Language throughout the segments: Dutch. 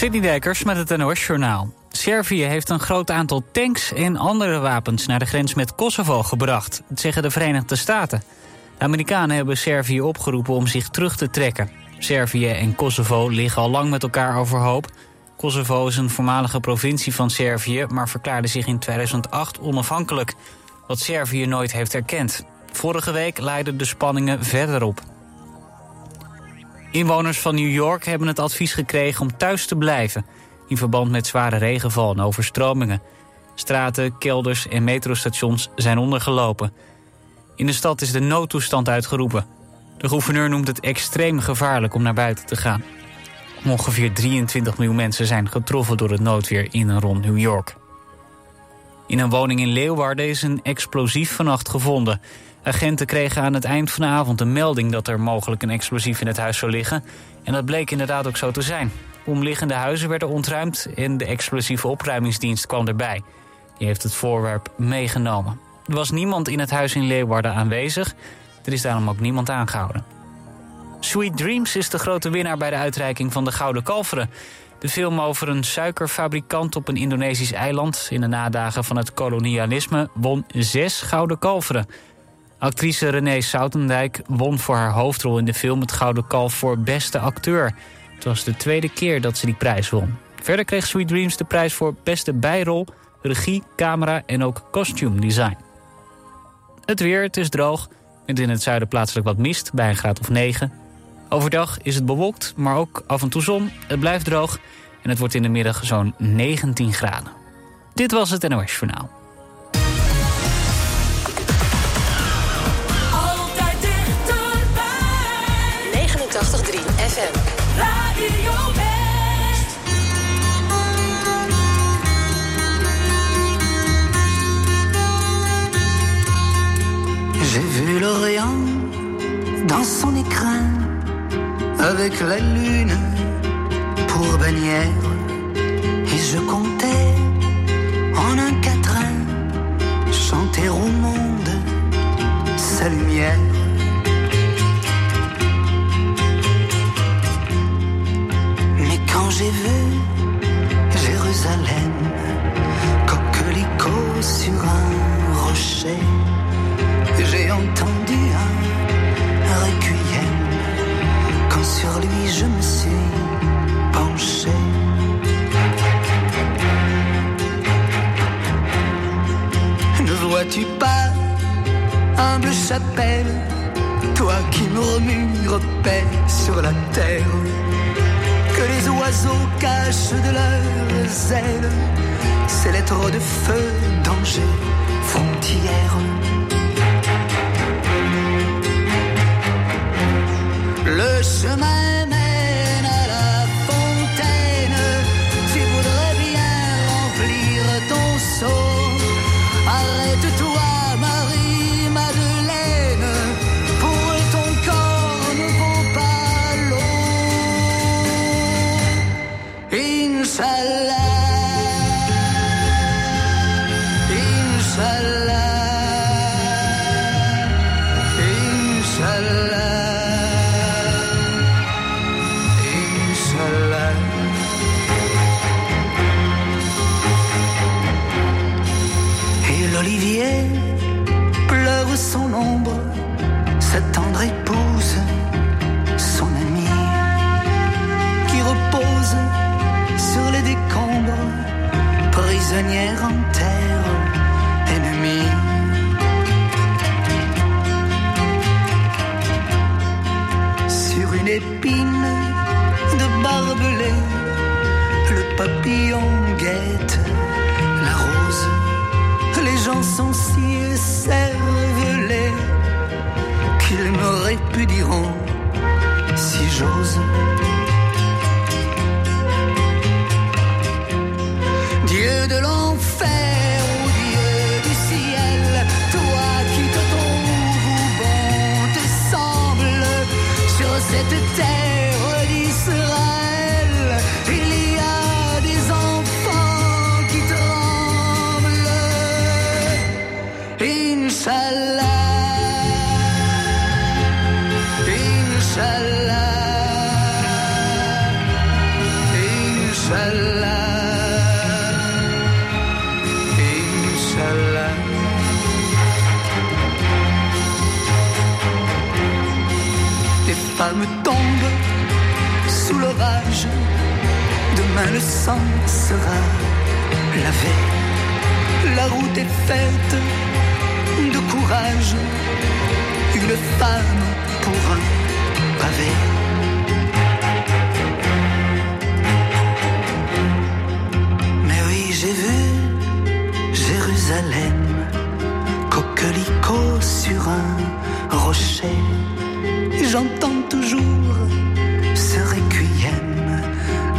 Sidney Dijkers met het NOS Journaal. Servië heeft een groot aantal tanks en andere wapens naar de grens met Kosovo gebracht. Zeggen de Verenigde Staten. De Amerikanen hebben Servië opgeroepen om zich terug te trekken. Servië en Kosovo liggen al lang met elkaar overhoop. Kosovo is een voormalige provincie van Servië, maar verklaarde zich in 2008 onafhankelijk. Wat Servië nooit heeft erkend. Vorige week leidden de spanningen verder op. Inwoners van New York hebben het advies gekregen om thuis te blijven... in verband met zware regenval en overstromingen. Straten, kelders en metrostations zijn ondergelopen. In de stad is de noodtoestand uitgeroepen. De gouverneur noemt het extreem gevaarlijk om naar buiten te gaan. Ongeveer 23 miljoen mensen zijn getroffen door het noodweer in en rond New York. In een woning in Leeuwarden is een explosief vannacht gevonden... Agenten kregen aan het eind van de avond een melding dat er mogelijk een explosief in het huis zou liggen. En dat bleek inderdaad ook zo te zijn. Omliggende huizen werden ontruimd en de explosieve opruimingsdienst kwam erbij. Die heeft het voorwerp meegenomen. Er was niemand in het huis in Leeuwarden aanwezig. Er is daarom ook niemand aangehouden. Sweet Dreams is de grote winnaar bij de uitreiking van de Gouden Kalveren. De film over een suikerfabrikant op een Indonesisch eiland... in de nadagen van het kolonialisme won zes Gouden Kalveren... Actrice Renee Soutendijk won voor haar hoofdrol in de film het Gouden Kalf voor beste acteur. Het was de tweede keer dat ze die prijs won. Verder kreeg Sweet Dreams de prijs voor beste bijrol, regie, camera en ook costume design. Het weer, het is droog, met in het zuiden plaatselijk wat mist bij een graad of 9. Overdag is het bewolkt, maar ook af en toe zon. Het blijft droog en het wordt in de middag zo'n 19 graden. Dit was het NOS Journaal. J'ai vu l'Orient dans son écrin avec la lune pour bannière. Et je comptais en un quatrain chanter au monde sa lumière. Quand j'ai vu Jérusalem, coquelicot sur un rocher, j'ai entendu un requiem quand sur lui je me suis penché. Ne vois-tu pas, humble chapelle, toi qui murmures paix sur la terre? Que les oiseaux cachent de leurs ailes ces lettres de feu, danger, frontière. Le chemin sur un rocher. J'entends toujours ce requiem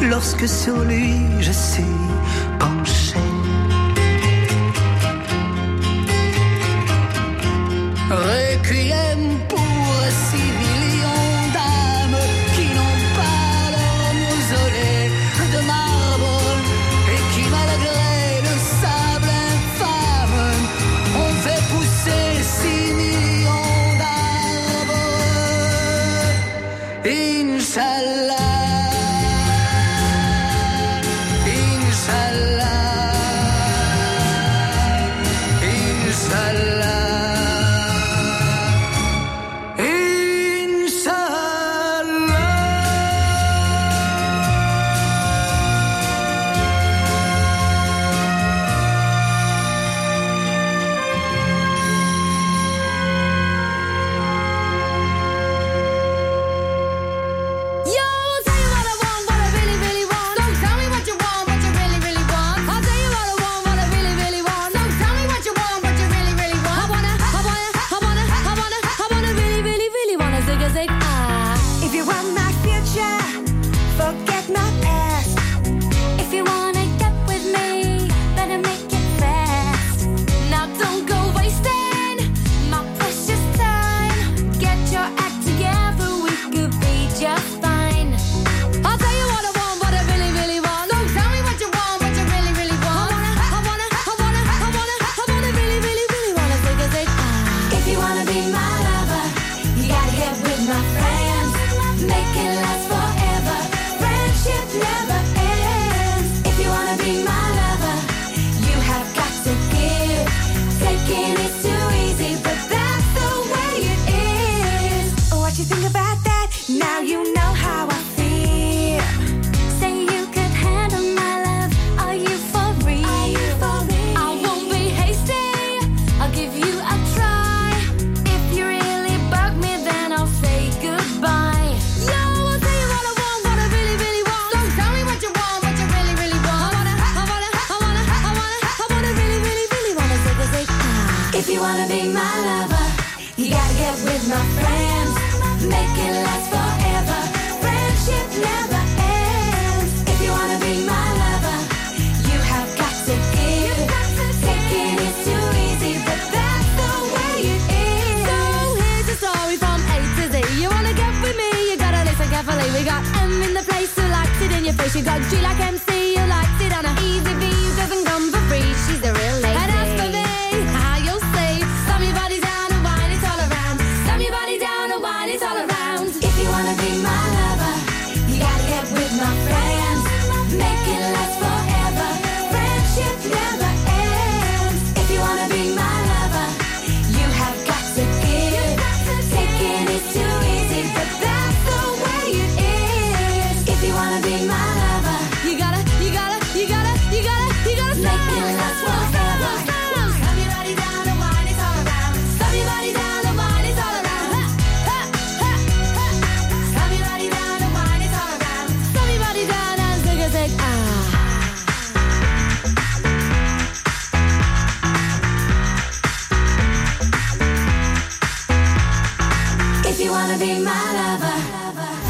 lorsque sur lui je suis penché.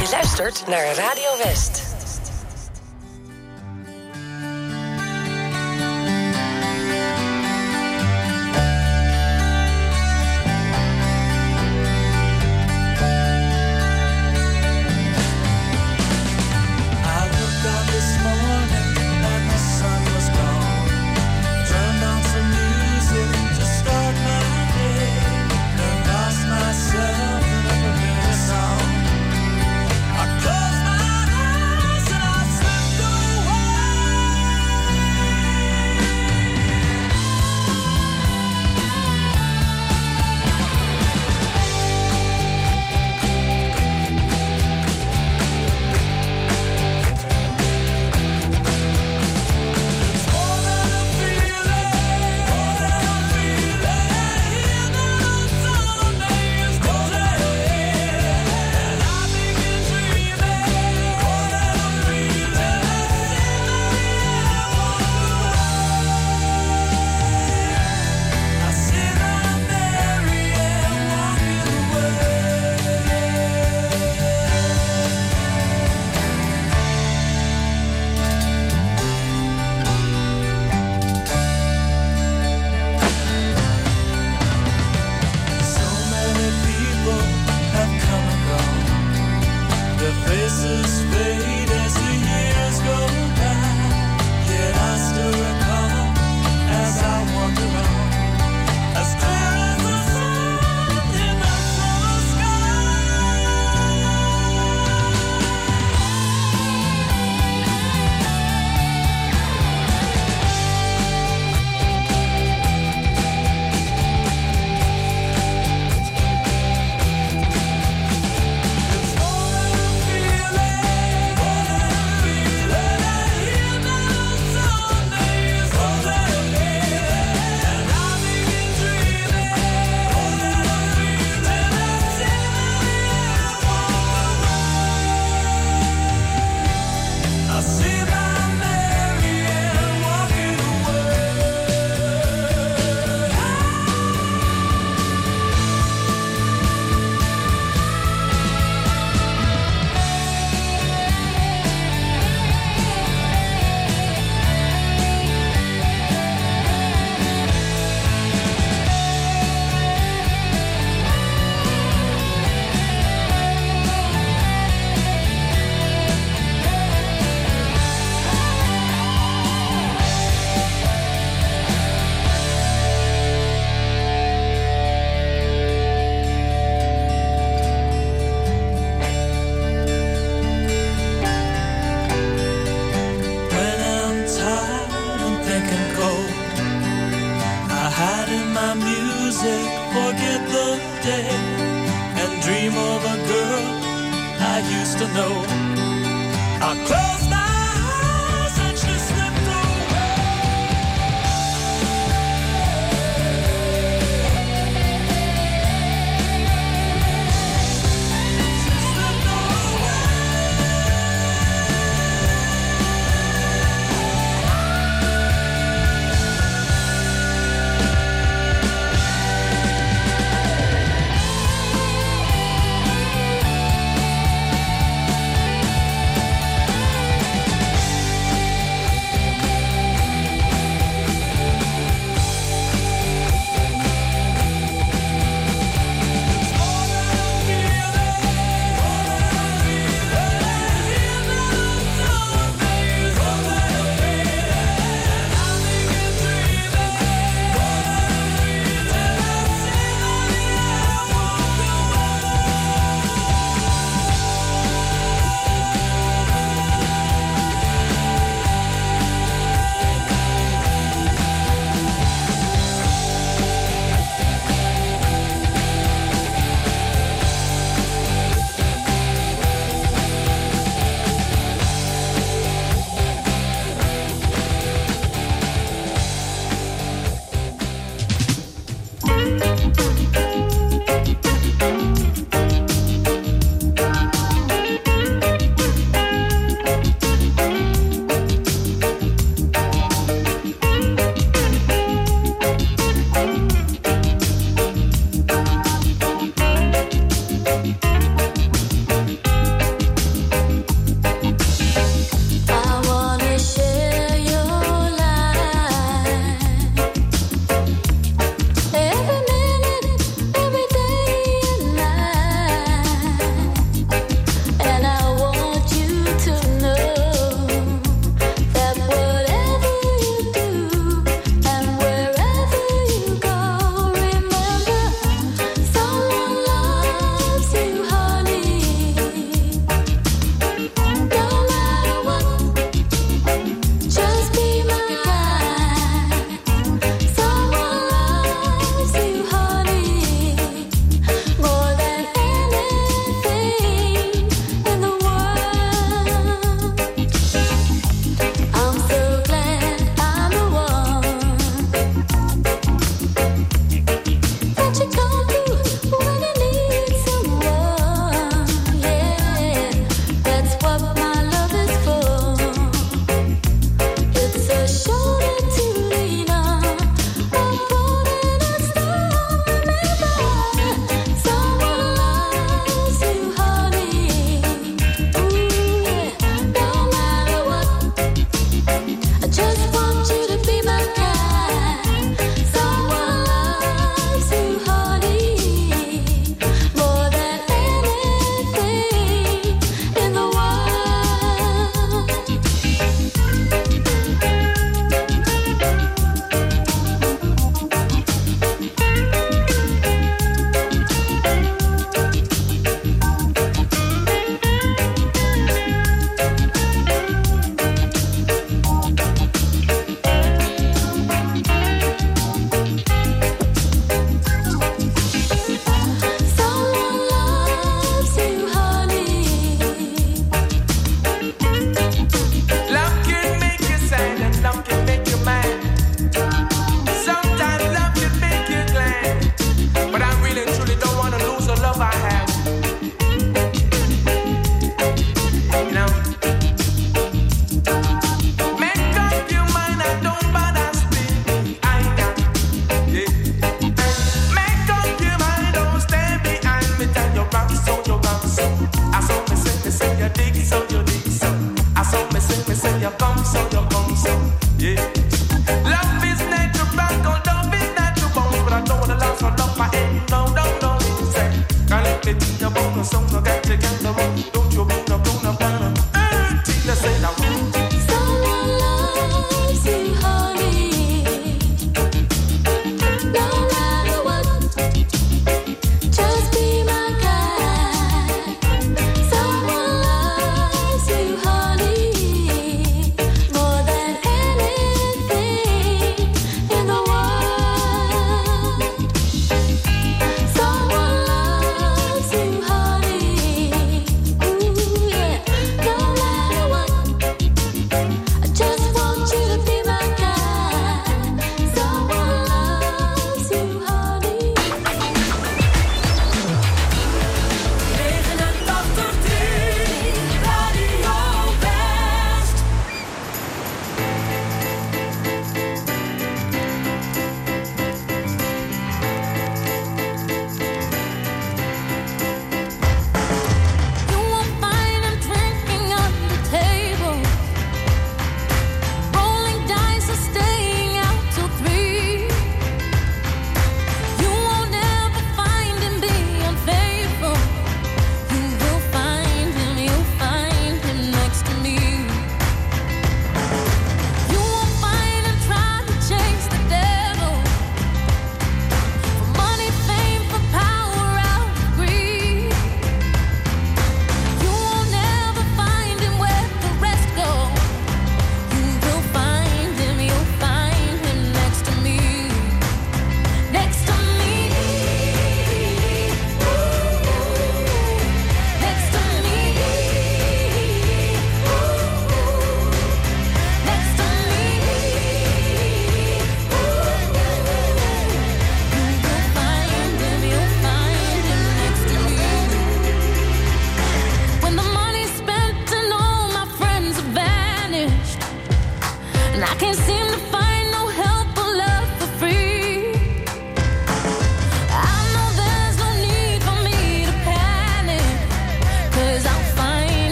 Je luistert naar Radio West.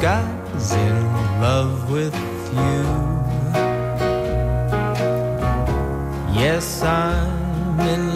Guy's in love with you. Yes, I'm in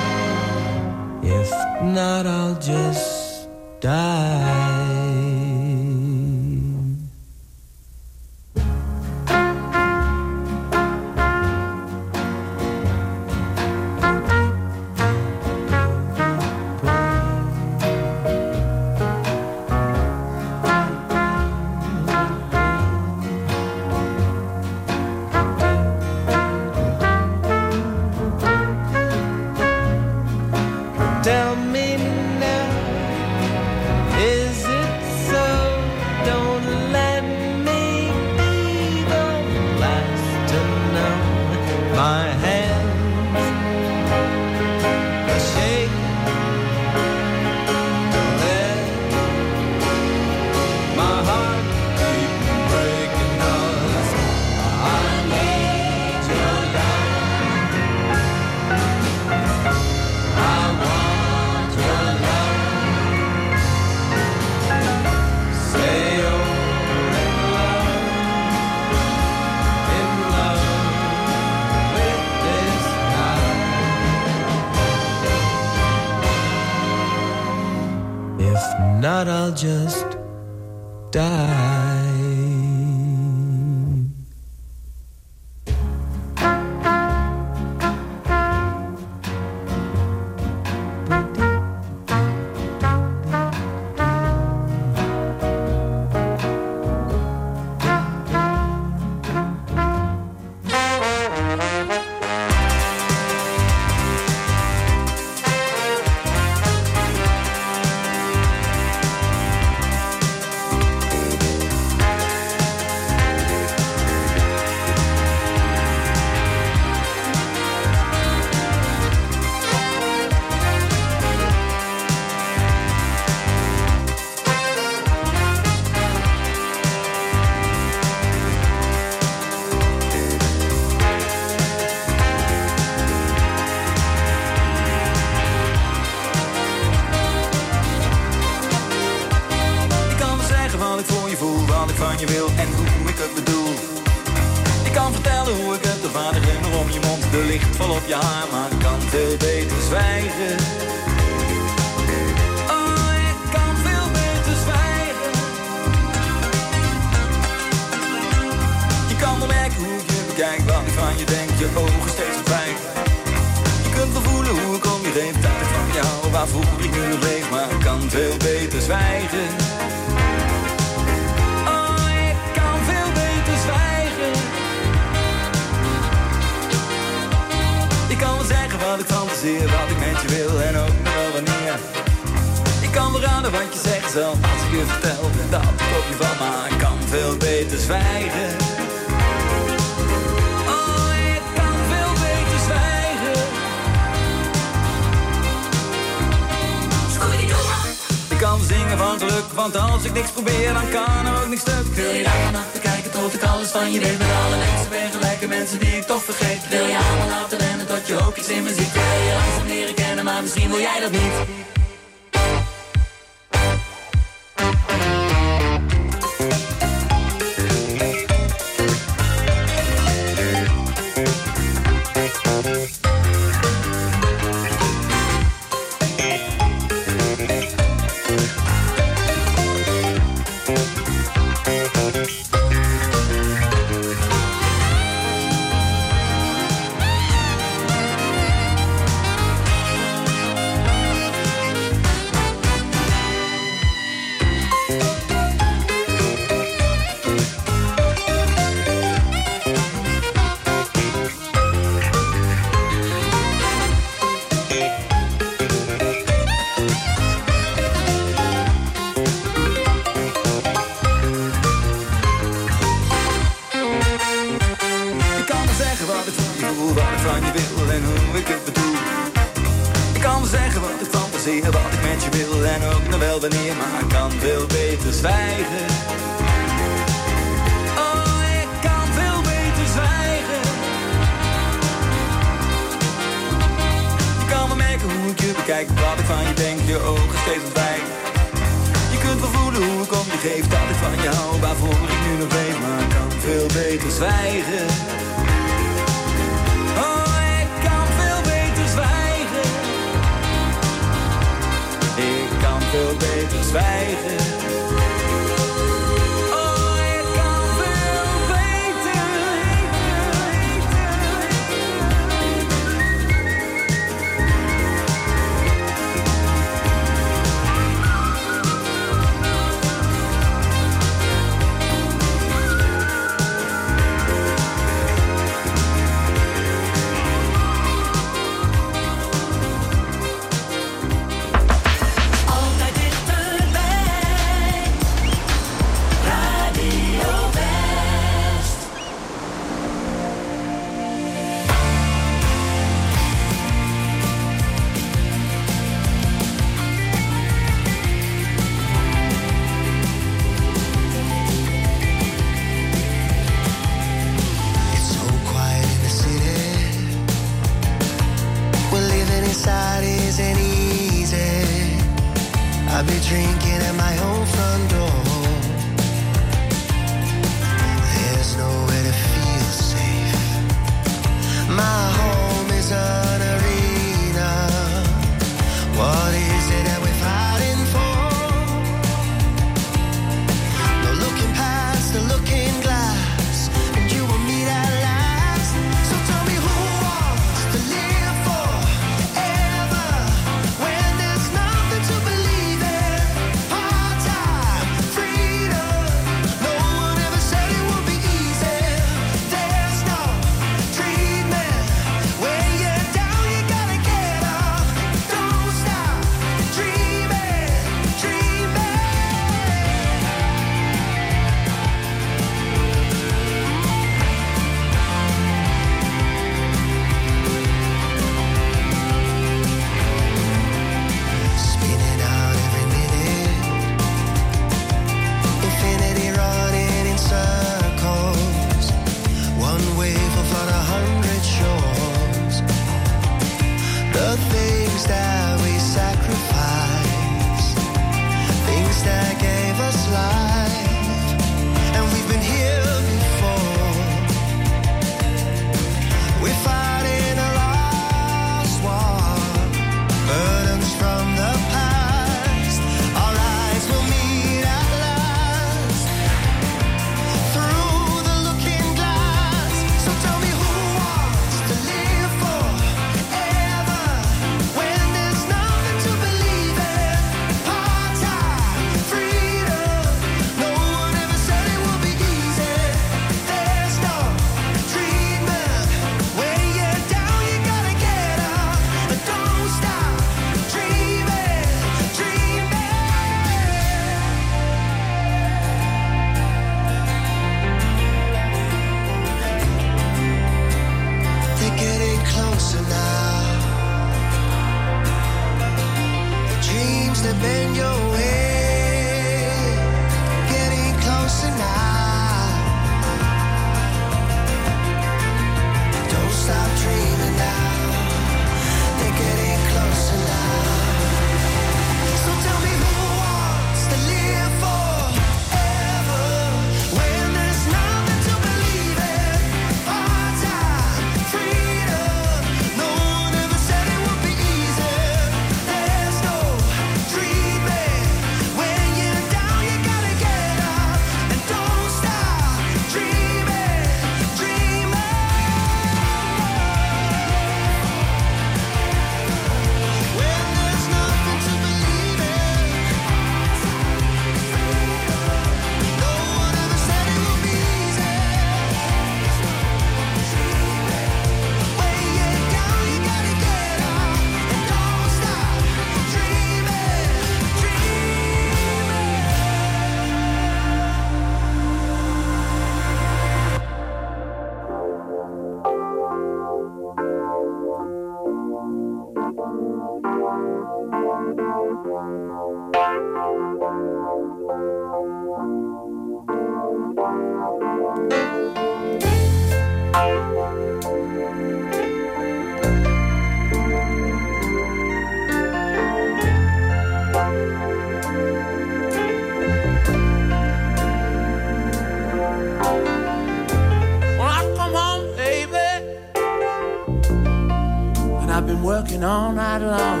all night long.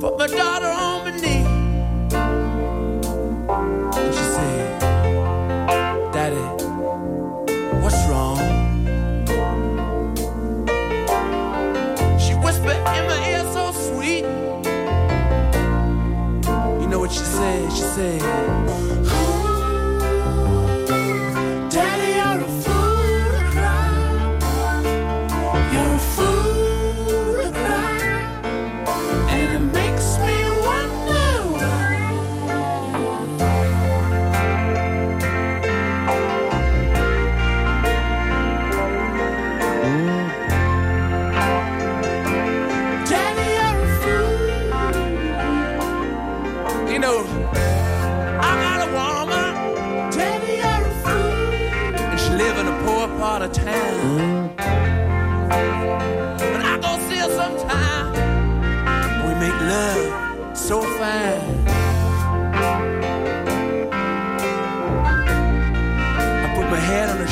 But the my dog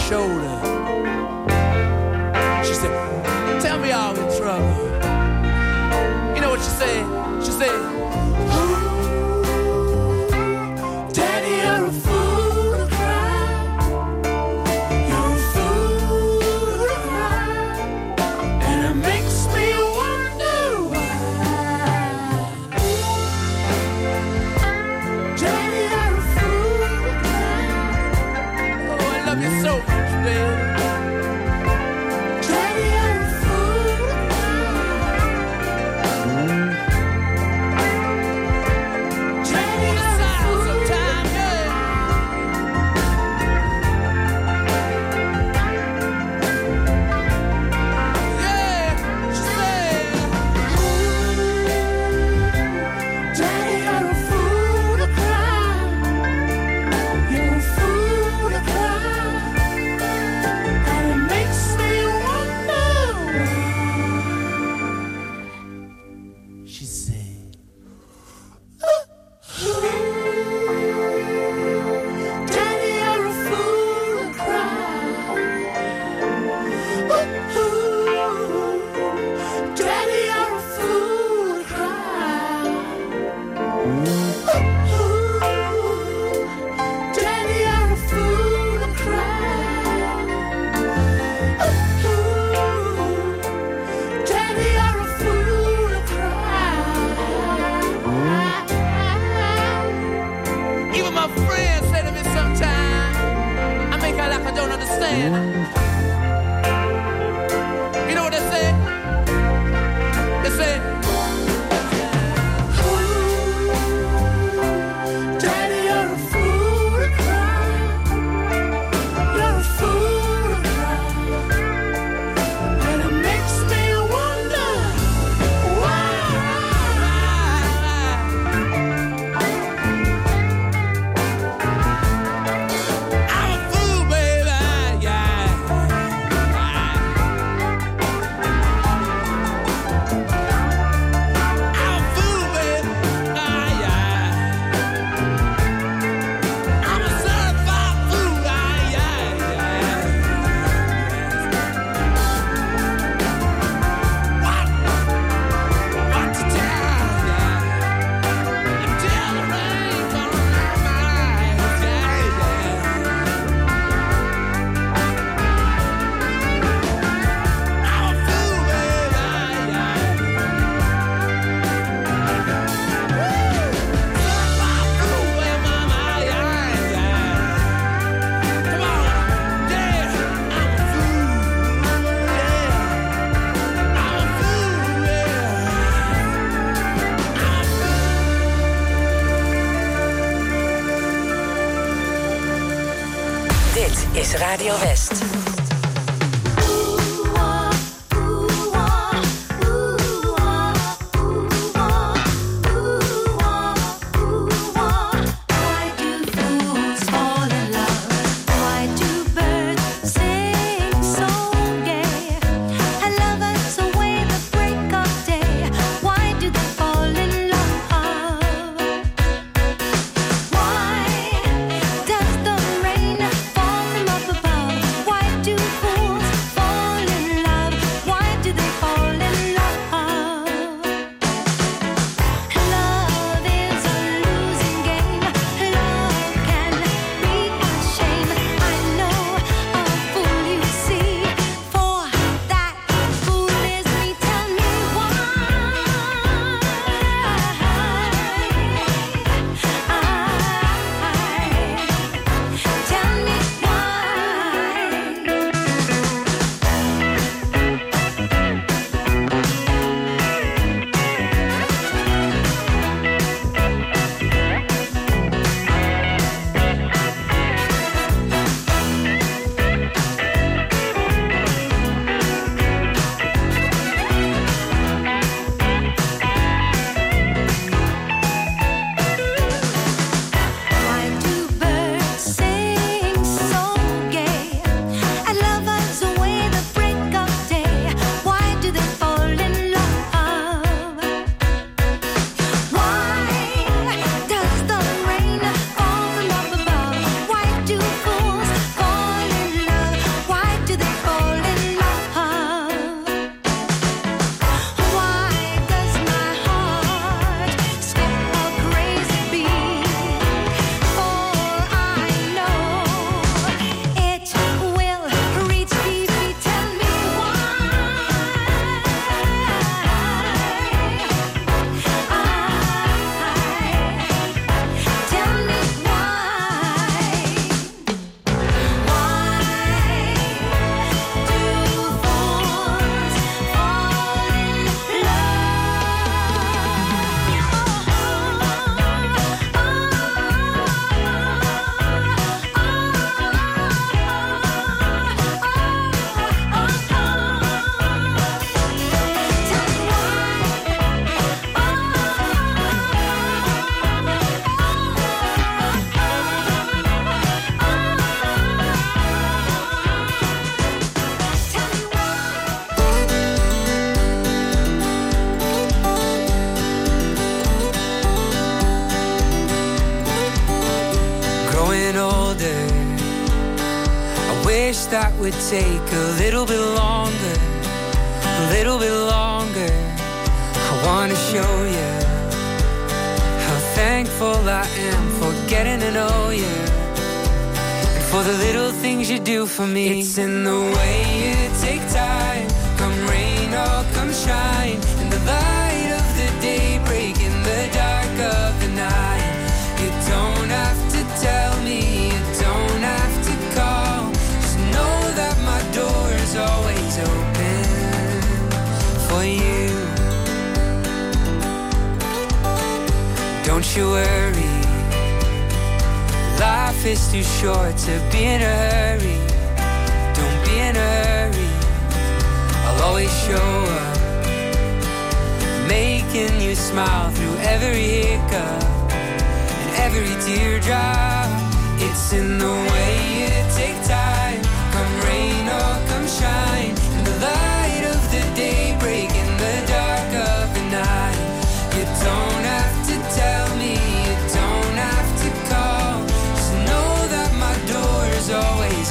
shoulder. She said,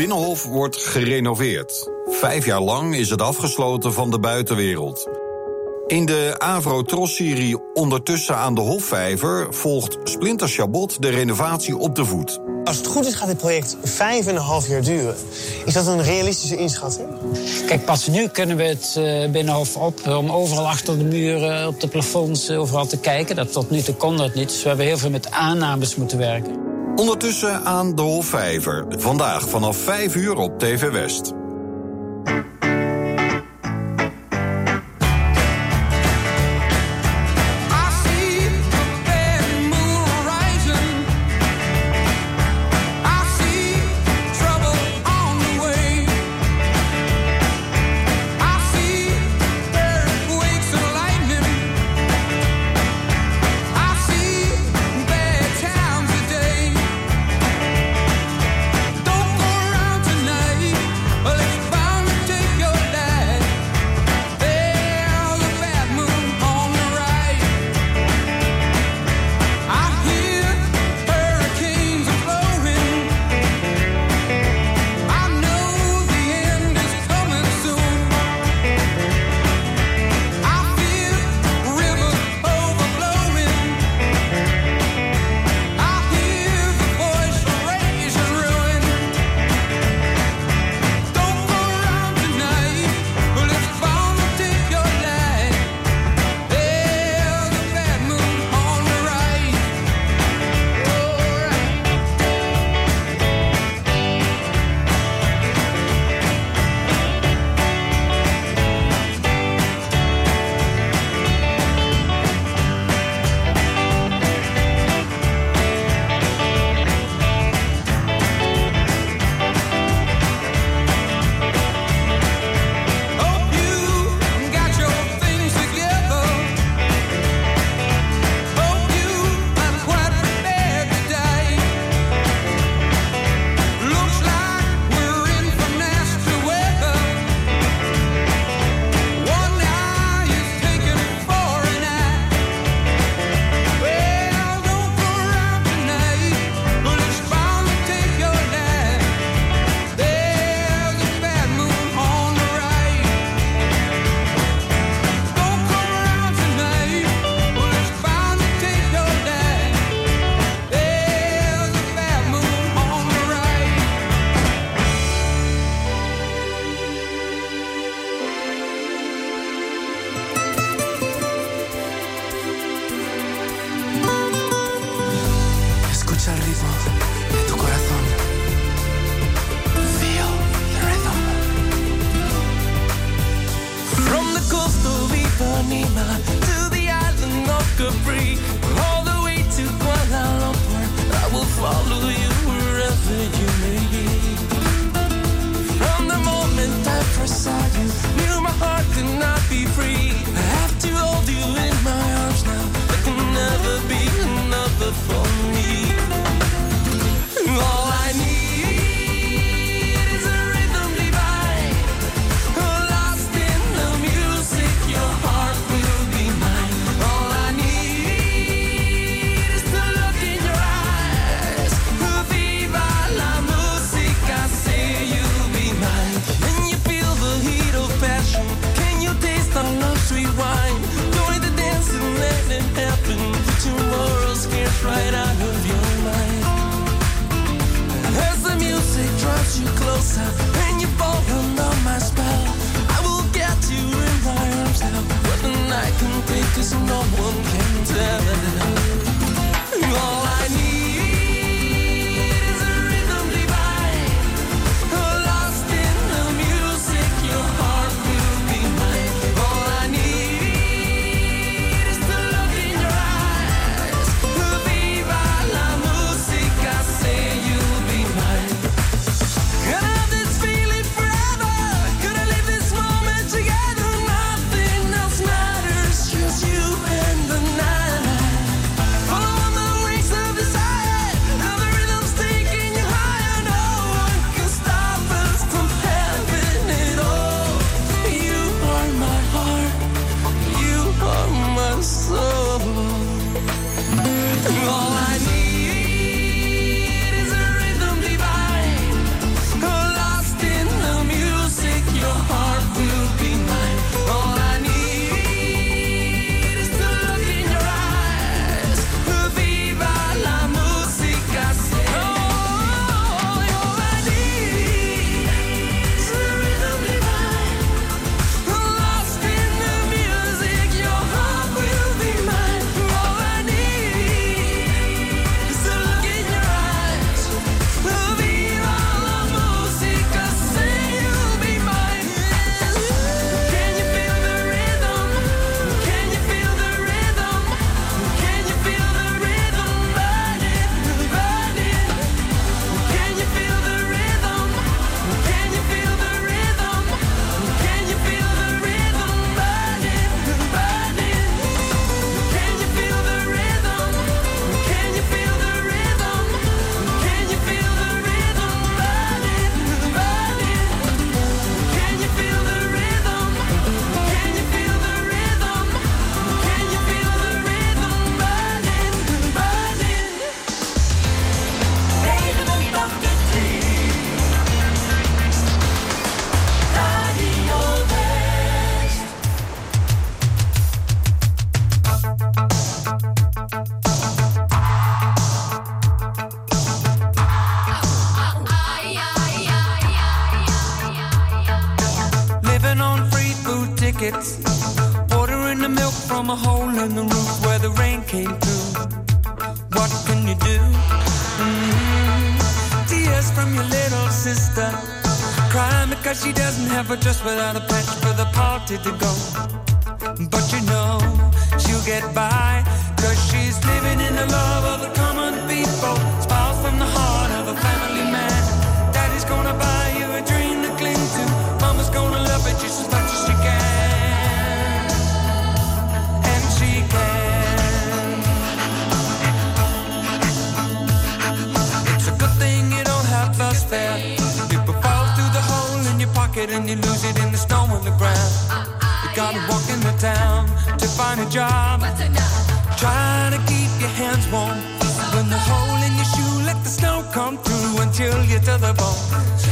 Binnenhof wordt gerenoveerd. Vijf jaar lang is het afgesloten van de buitenwereld. In de Avro Tros-serie Ondertussen aan de Hofvijver volgt splinterschabot de renovatie op de voet. Als het goed is, gaat dit project vijf en een half jaar duren. Is dat een realistische inschatting? Kijk, pas nu kunnen we het eh, Binnenhof op om overal achter de muren, op de plafonds, eh, overal te kijken. Dat tot nu toe kon dat niet. Dus we hebben heel veel met aannames moeten werken. Ondertussen aan de Hofvijver. Vandaag vanaf 5 uur op TV West. biscuits. Watering the milk from a hole in the roof where the rain came through. What can you do? Mm -hmm. Tears from your little sister. Crying because she doesn't have a dress without a patch for the party to go. But you know she'll get by because she's living in the love of the common people. The on the ground. Ah, ah, you gotta walk in the town to find a job. Trying to keep your hands warm. When the hole in your shoe, let the snow come through until chill you to the bone.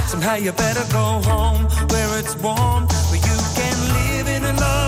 Somehow you better go home where it's warm, where you can live in the love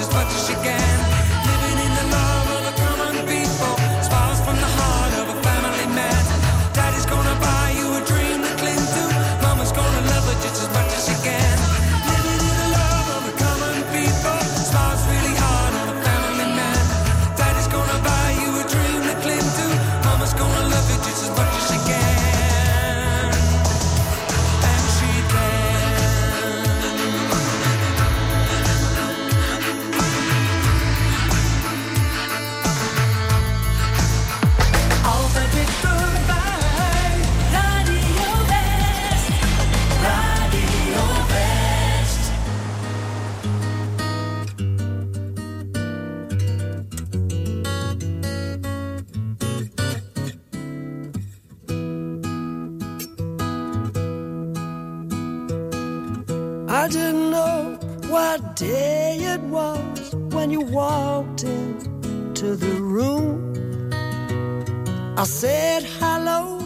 As much as she can. Day it was when you walked into the room. I said hello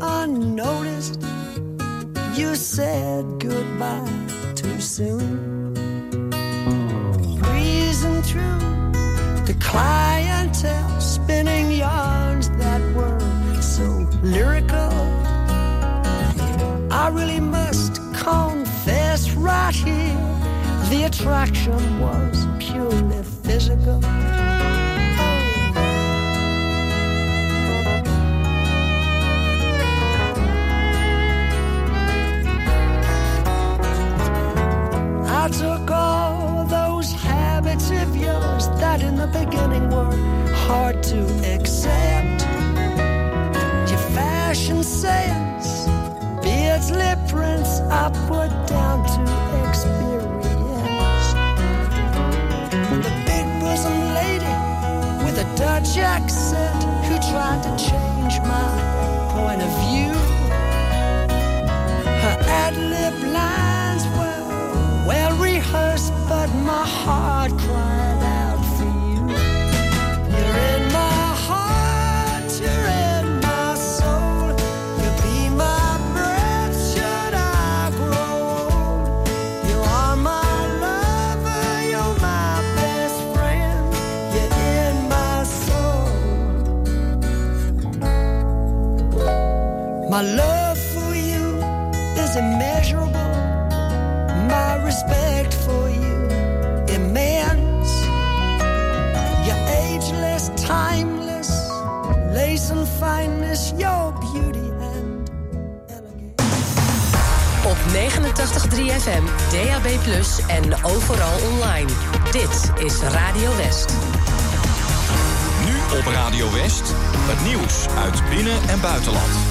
unnoticed. You said goodbye too soon. Breezing through the clientele, spinning yarns that were so lyrical. I really must confess right here attraction was purely physical. I took all those habits of yours that in the beginning were hard to accept. Your fashion sense, beards, lip prints, put down Dutch accent who tried to change my point of view. Her ad lib lines were well rehearsed, but my heart cried My love for you is immeasurable. respect for you immense. You're ageless, timeless, lace and fineness, your beauty and Op 89.3 FM, DAB+, en overal online. Dit is Radio West. Nu op Radio West, het nieuws uit binnen- en buitenland.